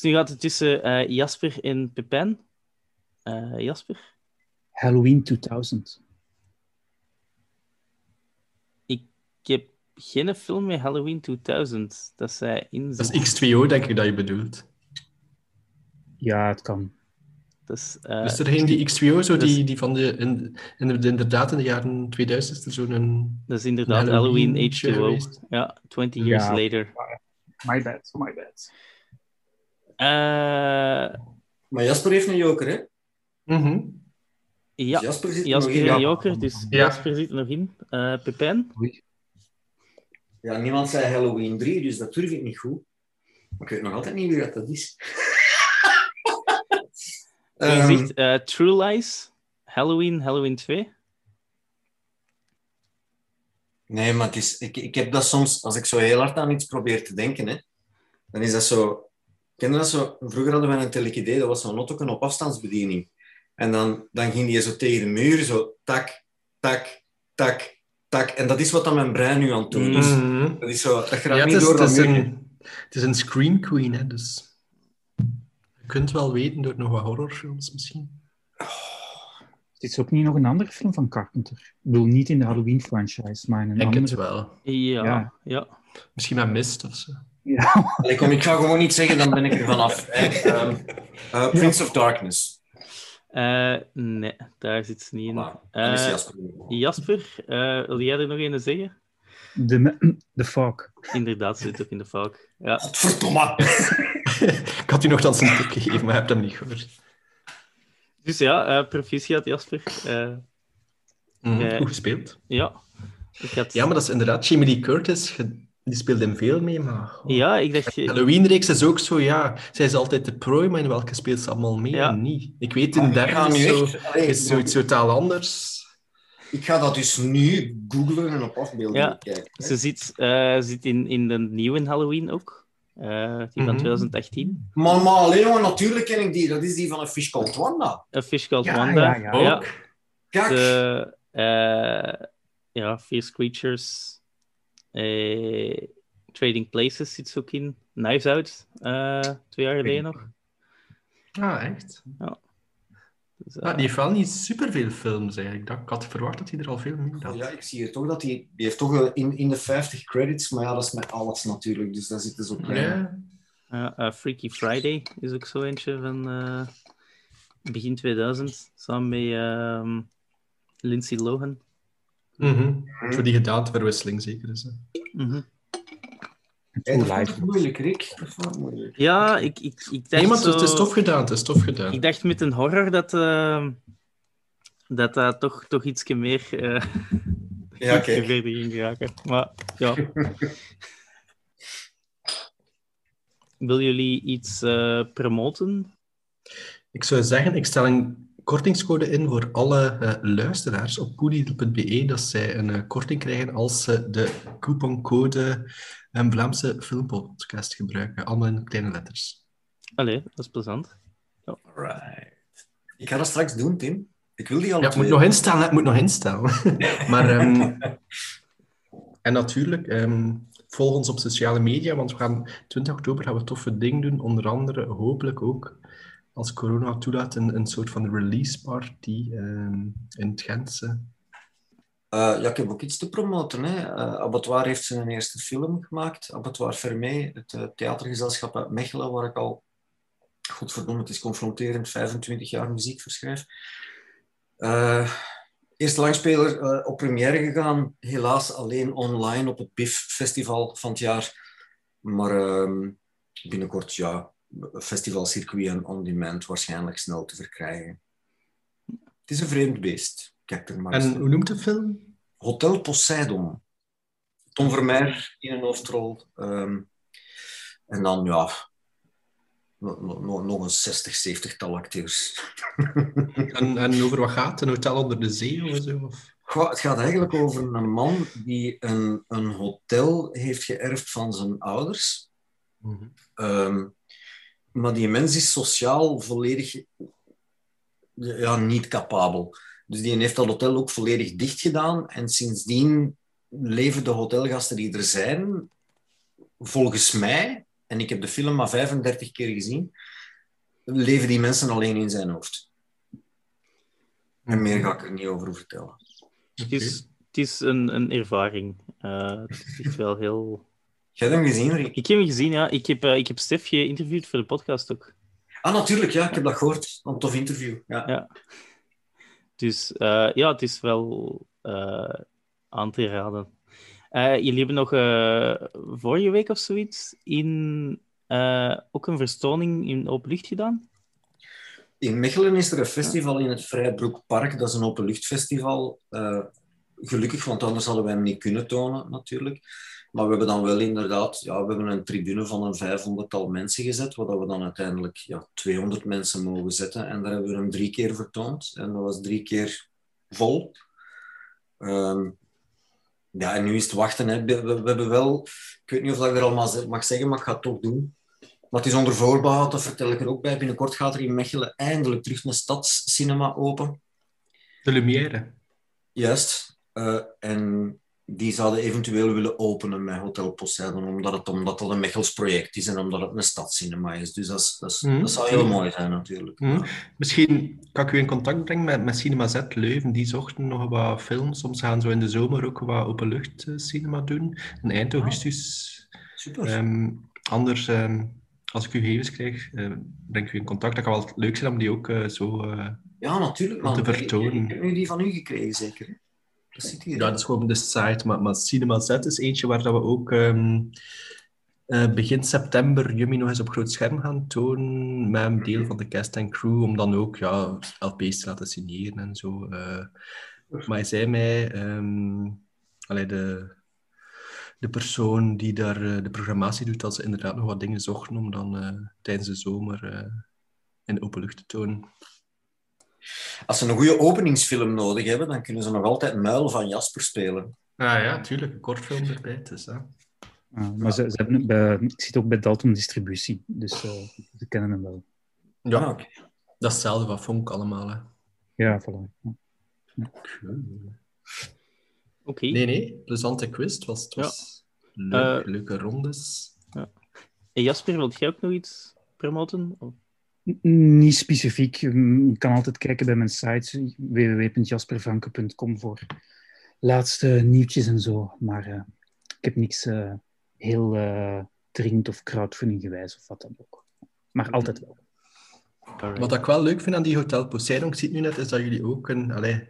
dus gaat het tussen eh, Jasper en Pepijn. Eh, Jasper? Halloween 2000. Ik heb geen film met Halloween 2000 dat zij in Dat is X2O, denk ik dat je bedoelt. Ja, het kan. Dat is, eh, is er geen die X2O, zo dus- die, die van de, in, in de, inderdaad in de jaren 2000 is er zo'n... dat is inderdaad een Halloween, Halloween H2O. geweest. Ja, 20 years Ja. later. My bad, my bad. Eh, Maar Jasper heeft een joker, hè? Mhm. ja, Dus Jasper zit er Jasper nog in. en Ja. Joker, dus Ja. Jasper zit er nog in. Eh Pepijn? Ja, niemand zei Halloween 3, dus dat durf ik niet goed. Maar ik weet nog altijd niet wie dat is. Je Ehm, zegt eh, True Lies, Halloween, Halloween 2. nee, maar het is, ik, ik heb dat soms, als ik zo heel hard aan iets probeer te denken, hè, dan is dat zo... Ken je dat zo? Vroeger hadden we een telekidee, dat was zo'n autoken op afstandsbediening. En dan, dan ging die zo tegen de muur, zo tak, tak, tak, tak. En dat is wat dan mijn brein nu aan het doen is. Mhm. Dat is zo, dat gaat Ja, het niet is, door het, dat is een, het is een Scream Queen, hè, dus... Je kunt wel weten door nog wat horrorfilms misschien. Het is ook niet nog een andere film van Carpenter. Ik bedoel, niet in de Halloween-franchise, maar in een Ik denk het andere. wel. Ja, ja. Ja. Misschien met Mist of zo. Ja, Allee, kom, ik ga gewoon niet zeggen, dan ben ik er vanaf. hè. Ehm, eh, Prince of Darkness. Eh, nee, daar zit ze niet in. Voilà, Eh, Jasper. Jasper, eh, wil jij er nog een zeggen? de, de Fog. Inderdaad, ze zit ook in de valk. Ja. Godverdomme. ik had u nogthans een tip gegeven, maar je hebt hem niet gehoord. Dus ja, eh proficiat Jasper. Eh, Mhm, Eh, Goed gespeeld. ja. Ik had... Ja, maar dat is inderdaad Jamie Lee Curtis. Die speelt in veel mee, maar... oh. Ja, ik dacht... je- Halloween-reeks is ook zo, ja. Zij is altijd de prooi, maar in welke speelt ze allemaal mee Ja. en niet? Ik weet, in ga derde is, zo, echt- allee, is zoiets totaal anders. Ik ga dat dus nu googlen en op afbeeldingen Ja, kijken. hè. Ze zit, eh, zit in, in de nieuwe Halloween ook. Eh, die van Mhm. 2018. Maar, maar alleen maar natuurlijk ken ik die. Dat is die van een Fish Called Wanda. A Fish Called Ja, Wanda. ja, ja. Ook. Kijk, De, eh, ja, Fierce Creatures. eh, Trading Places zit ook in. Knives Out, eh, twee jaar geleden nog. Ah, echt? Dus, eh, Ah, die heeft wel niet superveel films, eigenlijk. Dat- Ik had verwacht dat hij er al veel meer had. ja, ik zie hier toch dat die... Die heeft toch eh, in, in de 50 credits, maar ja, dat is met alles natuurlijk. Dus daar zitten ze op Ja. Ja, eh, Freaky Friday is ook zo eentje van eh, begin 2000, samen met ehm, Lindsay Lohan. Mhm. Voor die gedaanteverwisseling zeker is. hè. Mhm. Hey, dat vond ik moeilijk, Rick. Dat vond ik moeilijk. Ja, ik, ik, ik dacht Nee, maar het is- zo- het is tof gedaan. Het is tof gedaan. Ik dacht met een horror dat ehm, dat, dat toch, toch iets meer, eh Ja, ietsje kijk. verder ging geraken. Maar ja. Wil jullie iets eh, promoten? Ik zou zeggen, ik stel een kortingscode in voor alle eh, luisteraars op koediel.be dat zij een eh, korting krijgen als ze de couponcode een Vlaamse filmpodcast gebruiken. Allemaal in kleine letters. Allee, dat is plezant. Right. Ik ga dat straks doen, Tim. Ik wil die al Ja, het moet nog instellen. Het moet nog instellen. maar, ehm, en natuurlijk, ehm, volg ons op sociale media, want we gaan 20 oktober gaan we toffe dingen doen. Onder andere hopelijk ook als corona toelaat, een, een soort van release party ehm, in het Gentse. Uh, ja, ik heb ook iets te promoten. Hè. Uh, Abattoir heeft zijn eerste film gemaakt. Abattoir Fermé, het uh, theatergezelschap uit Mechelen, waar ik al, godverdomme, het is confronterend, 25 jaar muziek verschrijf. eerste langspeler op première gegaan, helaas alleen online op het BIF Festival van het jaar. Maar ehm, binnenkort, ja, festivalcircuit en on-demand waarschijnlijk snel te verkrijgen. Het is een vreemd beest. Kijk er maar en hoe noemt de film? Hotel Poseidon. Tom Vermeer in een hoofdrol. Um, en dan, ja, nog, nog een 60, 70 tal acteurs. en, en over wat gaat Een hotel onder de zee of zo? Of? Goh, het gaat eigenlijk over een man die een, een hotel heeft geërfd van zijn ouders. Mm -hmm. um, maar die mens is sociaal volledig ja, niet capabel. Dus die heeft dat hotel ook volledig dicht gedaan. En sindsdien leven de hotelgasten die er zijn, volgens mij, en ik heb de film maar 35 keer gezien, leven die mensen alleen in zijn hoofd. En meer ga ik er niet over vertellen. Het is, het is een, een ervaring. Uh, het is wel heel Jij hebt hem gezien, Rick? Ik heb hem gezien, ja. Ik heb, uh, ik heb Stef geïnterviewd voor de podcast ook. Ah, natuurlijk, ja. Ik heb dat gehoord. Een tof interview. Ja. ja. Dus uh, ja, het is wel uh, aan te raden. jullie hebben nog vorige week of zoiets in, ook een vertoning in openlucht gedaan? In Mechelen is er een festival in het Vrijbroekpark. Dat is een openluchtfestival. gelukkig, want anders hadden wij hem niet kunnen tonen, natuurlijk. Maar we hebben dan wel inderdaad, ja, we hebben een tribune van een vijfhonderdtal mensen gezet, waar we dan uiteindelijk ja, 200 mensen mogen zetten. En daar hebben we hem drie keer vertoond. En dat was drie keer vol. Um, ja, en nu is het wachten. Hè. We, we, we, hebben wel, ik weet niet of ik er allemaal mag zeggen, maar ik ga het toch doen. Maar het is onder voorbehoud, dat vertel ik er ook bij. Binnenkort gaat er in Mechelen eindelijk terug een stadscinema open. De Lumière. Juist. Uh, en die zouden eventueel willen openen met Hotel Poseidon, omdat het, omdat het een Mechels project is en omdat het een stadscinema is. Dus dat, dat, Mhm. dat zou heel mooi zijn, natuurlijk. Hm. Ja. Misschien kan ik u in contact brengen met, met Cinema Z Leuven. Die zochten nog wat films. Soms gaan ze in de zomer ook wat openluchtcinema doen. In eind augustus. Super. Ehm, anders, ehm, als ik uw gegevens krijg, eh, breng ik u in contact. Dat kan wel leuk zijn om die ook eh, zo... eh, ja, natuurlijk. te man. Ik- vertonen. Ik heb nu die van u gekregen, zeker. hè? Ja, dat is gewoon de site. Maar, maar Cinema Z is eentje waar dat we ook ehm, eh, begin september Yummy nog eens op groot scherm gaan tonen. Met een deel van de cast en crew. Om dan ook ja, LP's te laten signeren en zo. eh. maar hij zei mij... ehm, de, de persoon die daar eh, de programmatie doet, dat ze inderdaad nog wat dingen zochten om dan tijdens de zomer in de open lucht te tonen. Als ze een goede openingsfilm nodig hebben, dan kunnen ze nog altijd Muil van Jasper spelen. Ah ja, tuurlijk. Een kortfilm erbij. Dus, hè. Ah, maar ze, ze hebben het bij, ik zit ook bij Dalton Distributie, dus eh, ze kennen hem wel. Ja, Ah, oké. dat is hetzelfde wat Fonk allemaal. Hè. Ja, voilà. Ja. Oké. Nee, nee, plezante quiz. Het was, het was leuk, leuke rondes. En Jasper, wil jij ook nog iets promoten? Of- Niet specifiek. Je kan altijd kijken bij mijn site www.jaspervanke.com voor laatste nieuwtjes en zo. Maar eh, ik heb niks eh, heel eh, dringend of crowdfunding gewijs of wat dan ook. Maar altijd wel. Alright. Wat ik wel leuk vind aan die Hotel Poseidon, ik zie het nu net, is dat jullie ook een, allee,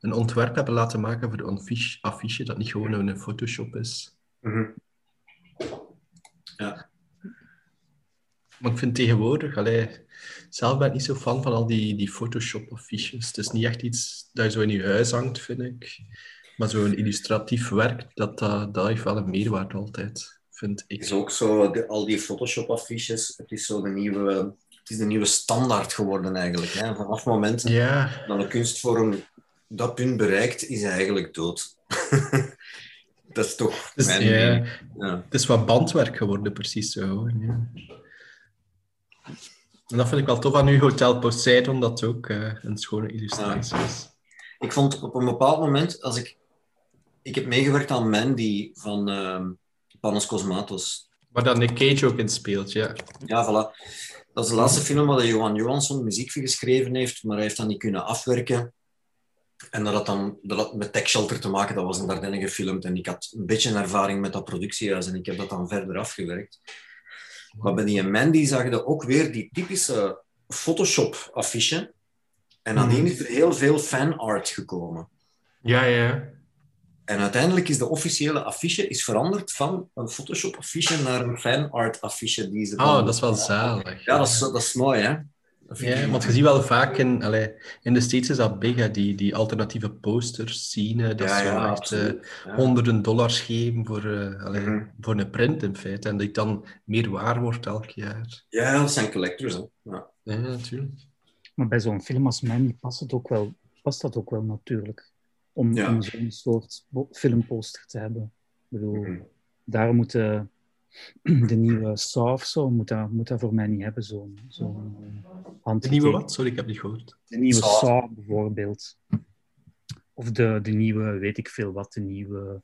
een ontwerp hebben laten maken voor de affiche, affiche dat niet gewoon een Photoshop is. Mhm. Ja. Maar ik vind tegenwoordig, allee, zelf ben ik niet zo fan van al die, die Photoshop-affiches. Het is niet echt iets dat je zo in je huis hangt, vind ik. Maar zo'n illustratief werk, dat, dat, dat heeft wel een meerwaarde altijd, vind Het ik. is ook zo, de- al die Photoshop-affiches, het is zo de nieuwe, het is de nieuwe standaard geworden eigenlijk. Hè. Vanaf het moment Ja, dat een kunstvorm dat punt bereikt, is hij eigenlijk dood. dat is toch dus, mijn. Ja. het is wat bandwerk geworden, precies zo. Ja. En dat vind ik wel tof aan uw Hotel Poseidon, dat ook eh, een schone illustratie is. Ik vond op een bepaald moment, als ik... Ik heb meegewerkt aan Mandy van ehm Panos Cosmatos. Waar dan Nick Cage ook in speelt, ja. Ja, voilà. Dat is de laatste film waar Johan Johansson muziek voor geschreven heeft, maar hij heeft dat niet kunnen afwerken. En dat had dan dat had met Tech Shelter te maken, dat was in Dardenne gefilmd. En ik had een beetje een ervaring met dat productiehuis en ik heb dat dan verder afgewerkt. Maar bij die Mandy zag je ook weer die typische Photoshop-affiche. En nadien is er heel veel fanart gekomen. Ja, ja. En uiteindelijk is de officiële affiche is veranderd van een Photoshop-affiche naar een fanart-affiche. Die ze Oh, dat is wel zalig. Ja, dat is, dat is mooi, hè? Ja, want je ziet wel vaak in, allee, in de States is dat big, hè, die, die alternatieve posters zien, hè, dat Ja, ze ja, echt eh, honderden dollars geven voor, eh, allee, Mhm. voor een print in feite. En dat dan meer waar wordt elk jaar. Ja, dat zijn collectors, hè? Ja. Ja, natuurlijk. Maar bij zo'n film als Mandy past, het ook wel, past dat ook wel natuurlijk. Om, Ja. om zo'n soort filmposter te hebben. Ik bedoel, Mhm. daar moet de, nieuwe Saw of zo, moet dat, moet dat voor mij niet hebben, zo'n zo'n uh, De nieuwe wat? Sorry, ik heb niet gehoord. De nieuwe Saw. Saw bijvoorbeeld. Of de, de nieuwe, weet ik veel wat, de nieuwe...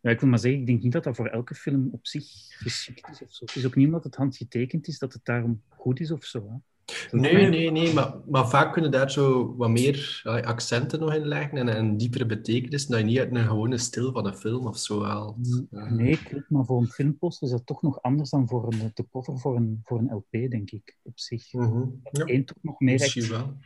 Ja, ik wil maar zeggen, ik denk niet dat dat voor elke film op zich geschikt is of zo. Het is ook niet omdat het handgetekend is dat het daarom goed is of zo. Hè. Nee, nee, nee, maar, maar vaak kunnen daar zo wat meer accenten nog in leggen en een diepere betekenis, dat je niet uit een gewone stil van een film of zo haalt. Nee, klopt, maar voor een filmposter is dat toch nog anders dan voor een, de cover voor een, voor een LP, denk ik, op zich. Mhm. Ja, Eén toch nog meer misschien echt, wel.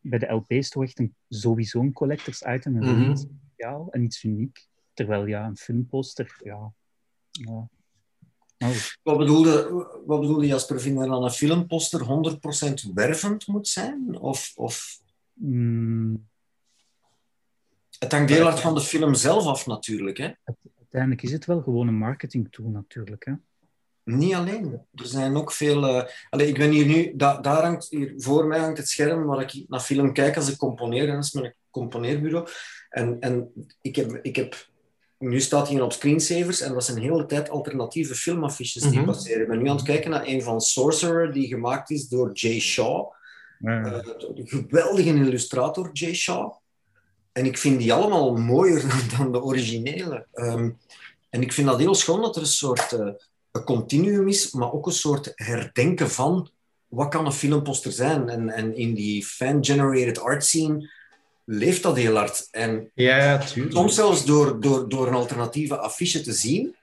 bij de LP is toch echt een, sowieso een collectors item en Mhm. iets speciaal en iets uniek. Terwijl ja, een filmposter, ja... ja. Nou, Wat bedoelde, wat bedoelde Jasper? Vind je dan een filmposter 100% wervend moet zijn? Of, of... mm, Het hangt heel hard van de film zelf af, natuurlijk. Hè? uiteindelijk is het wel gewoon een marketing tool natuurlijk. Hè? Niet alleen. Er zijn ook veel... Allee, ik ben hier nu... Da daar hangt, hier voor mij hangt het scherm waar ik naar film kijk als ik componeer. Dat is mijn componeerbureau. En, en ik, heb, ik heb... Nu staat hij op screensavers en dat zijn hele tijd alternatieve filmaffiches die Mhm. passeren. Ik ben nu aan het kijken naar een van Sorcerer die gemaakt is door Jay Shaw. Een geweldige illustrator, Jay Shaw. En ik vind die allemaal mooier dan, de originele. Ehm, en ik vind dat heel schoon dat er een soort een continuum is, maar ook een soort herdenken van wat kan een filmposter zijn. En, en in die fan-generated art scene leeft dat heel hard. En Ja, tuurlijk. soms zelfs door, door, door een alternatieve affiche te zien.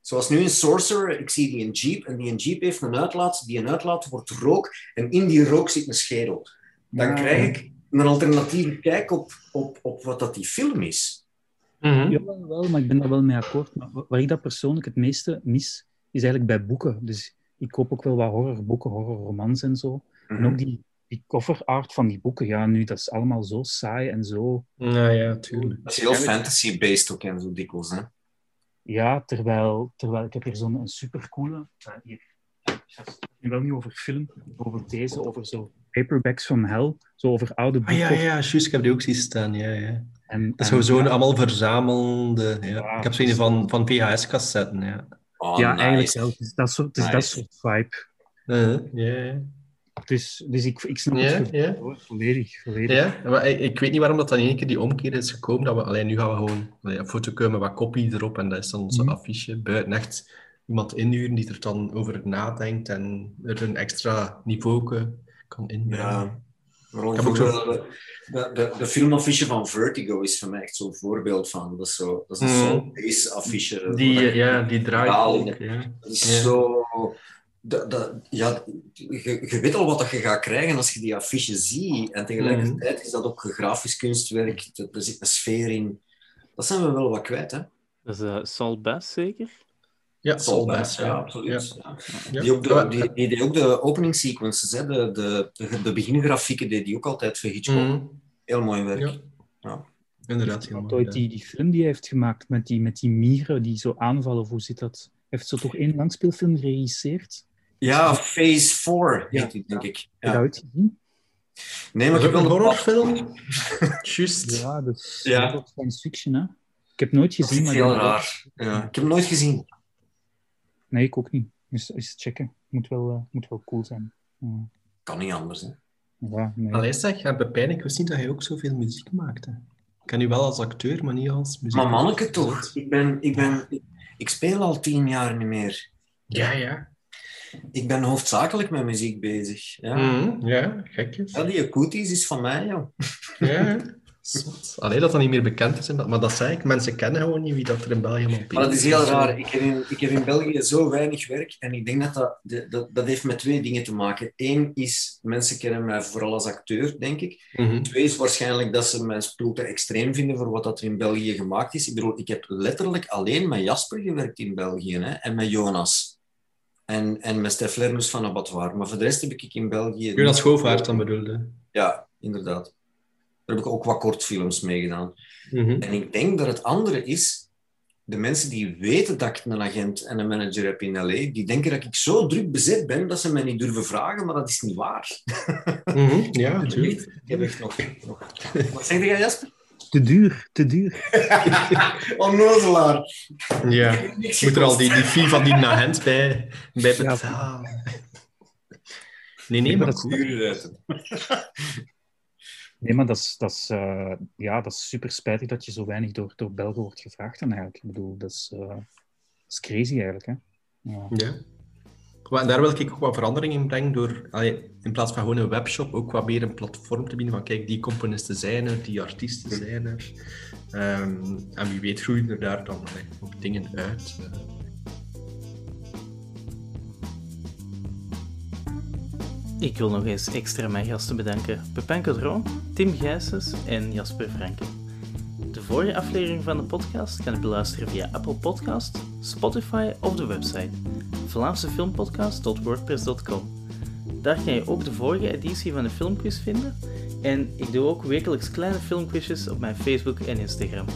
Zoals nu in Sorcerer, ik zie die een jeep en die een jeep heeft een uitlaat. Die een uitlaat wordt rook en in die rook zit een schedel. Dan Ja. krijg ik een alternatieve kijk op, op, op wat dat die film is. Mhm. Ja, wel, wel, maar ik ben daar wel mee akkoord. Maar wa- waar ik dat persoonlijk het meeste mis, is eigenlijk bij boeken. Dus ik koop ook wel wat horrorboeken, horrorromans en zo. En ook die, die cover art van die boeken, ja, nu, dat is allemaal zo saai en zo... Ja, ja, tuurlijk. Dat is heel fantasy-based ook en zo dikwijls. Hè? Ja, terwijl, terwijl ik heb hier zo'n een supercoole... Uh, hier. Het nu wel niet over film, over deze, over zo paperbacks from hell. Zo over oude Ah, boeken. ja, ja, juist, ik heb die ook zien staan, ja, ja. En, Dat is een allemaal verzamelde... Ja. Ja. Ik heb zo'n van, van VHS-cassetten, ja. Oh, ja, nice. eigenlijk wel. Het is dat soort, het is dat soort vibe. Ja, ja. Dus, dus ik, ik snap Ja, het gevoel, ja. hoor. volledig. volledig. Ja, maar ik, ik weet niet waarom dat dan in één keer die omkeer is gekomen. Dat we, alleen nu gaan we gewoon allee, een foto komen met wat kopie erop en dat is dan onze Mhm. affiche. Buiten echt iemand inhuren die er dan over nadenkt en er een extra niveau kan inbrengen. Ja. Maar Ik heb ook zo- de, de, de, filmaffiche van Vertigo is voor mij echt zo'n voorbeeld van. Dat is, zo, dat is een Mm. affiche. Die, ja, die draait ook. Ja. Dat is Ja. zo... Dat, dat, ja, je, je weet al wat dat je gaat krijgen als je die affiche ziet. En tegelijkertijd is dat ook grafisch kunstwerk. Er zit een sfeer in. Dat zijn we wel wat kwijt, hè? Dat is eh, Saul Bass, zeker? Ja, Saul Bass, ja, ja. absoluut. Ja. Die, ook de, Maar- die, die deed ook de opening sequences, hè? De, de, de, de begingrafieken deed die ook altijd voor Hitchcock. Mhm. Heel mooi werk. Ja. Ja. Inderdaad, ja. die, die film die hij heeft gemaakt met die, met die mieren die zo aanvallen, of hoe zit dat? Heeft zo toch één langspeelfilm geregisseerd? Ja, Phase 4 heet Ja. die, denk ik. Heb je dat gezien? Nee, maar Dat ik is heb wel een horrorfilm? Juist. Ja, dat is Ja. dat is ook science fiction, hè? Ik heb nooit Dat gezien, is maar... heel raar. Ja. Ik heb hem nooit gezien. Nee, ik ook niet. Dus eens checken. Moet wel, eh, moet wel cool zijn. Ja, Kan niet anders. Hè. ja nee. Allee zeg, Pepijn, ik wist niet dat hij ook zoveel muziek maakte. Ik ken u wel als acteur, maar niet als muziek. Maar manneke toch. Ik, ben, ik, ben, ik, ik speel al tien jaar niet meer. Ja, ja. Ik ben hoofdzakelijk met muziek bezig. Ja, Mhm, ja gekjes. ja die Cooties is van mij, joh. Ja. Zot. Allee, dat dat niet meer bekend is. Maar dat zei ik, mensen kennen gewoon niet wie dat er in België allemaal Maar dat is heel raar. Ik heb, in, ik heb in België zo weinig werk en ik denk dat dat, dat dat heeft met twee dingen te maken. Eén is, mensen kennen mij vooral als acteur, denk ik. Mhm. Twee is waarschijnlijk dat ze mijn spul te extreem vinden voor wat dat er in België gemaakt is. Ik bedoel, ik heb letterlijk alleen met Jasper gewerkt in België hè, en met Jonas. En, en met Stef van Abattoir. Maar voor de rest heb ik in België... Jonas Schoofaert dan bedoelde. Ja, inderdaad. Daar heb ik ook wat kortfilms mee gedaan. Mhm. En ik denk dat het andere is, de mensen die weten dat ik een agent en een manager heb in LA, die denken dat ik zo druk bezet ben dat ze mij niet durven vragen, maar dat is niet waar. Mhm. Ja, natuurlijk. Ik heb echt nog... nog... Wat zeg jij, Jasper? Te duur, te duur. Onnozelaar. Ja. Niks Moet er al die, die fee van die agent bij, bij Ja. betalen. Nee, nee, maar dat- uit. Nee, maar dat is, dat is, eh, ja, dat is super spijtig dat je zo weinig door, door Belgen wordt gevraagd dan eigenlijk. Ik bedoel, dat is, eh, dat is crazy eigenlijk. Hè? Ja. Ja. Daar wil ik ook wat verandering in brengen door in plaats van gewoon een webshop ook wat meer een platform te bieden van kijk, die componisten zijn er, die artiesten zijn er. Ehm, en wie weet groeien er daar dan ook dingen uit. Ik wil nog eens extra mijn gasten bedanken. Pepijn Cadron, Tim Gijsens en Jasper Franke. Vorige aflevering van de podcast kan je beluisteren via Apple Podcast, Spotify of de website vlaamsefilmpodcast.wordpress.com. Daar kan je ook de vorige editie van de filmquiz vinden en ik doe ook wekelijks kleine filmquizjes op mijn Facebook en Instagram.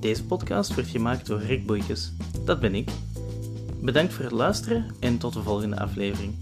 Deze podcast wordt gemaakt door Rick Boeikes. Dat ben ik. Bedankt voor het luisteren en tot de volgende aflevering.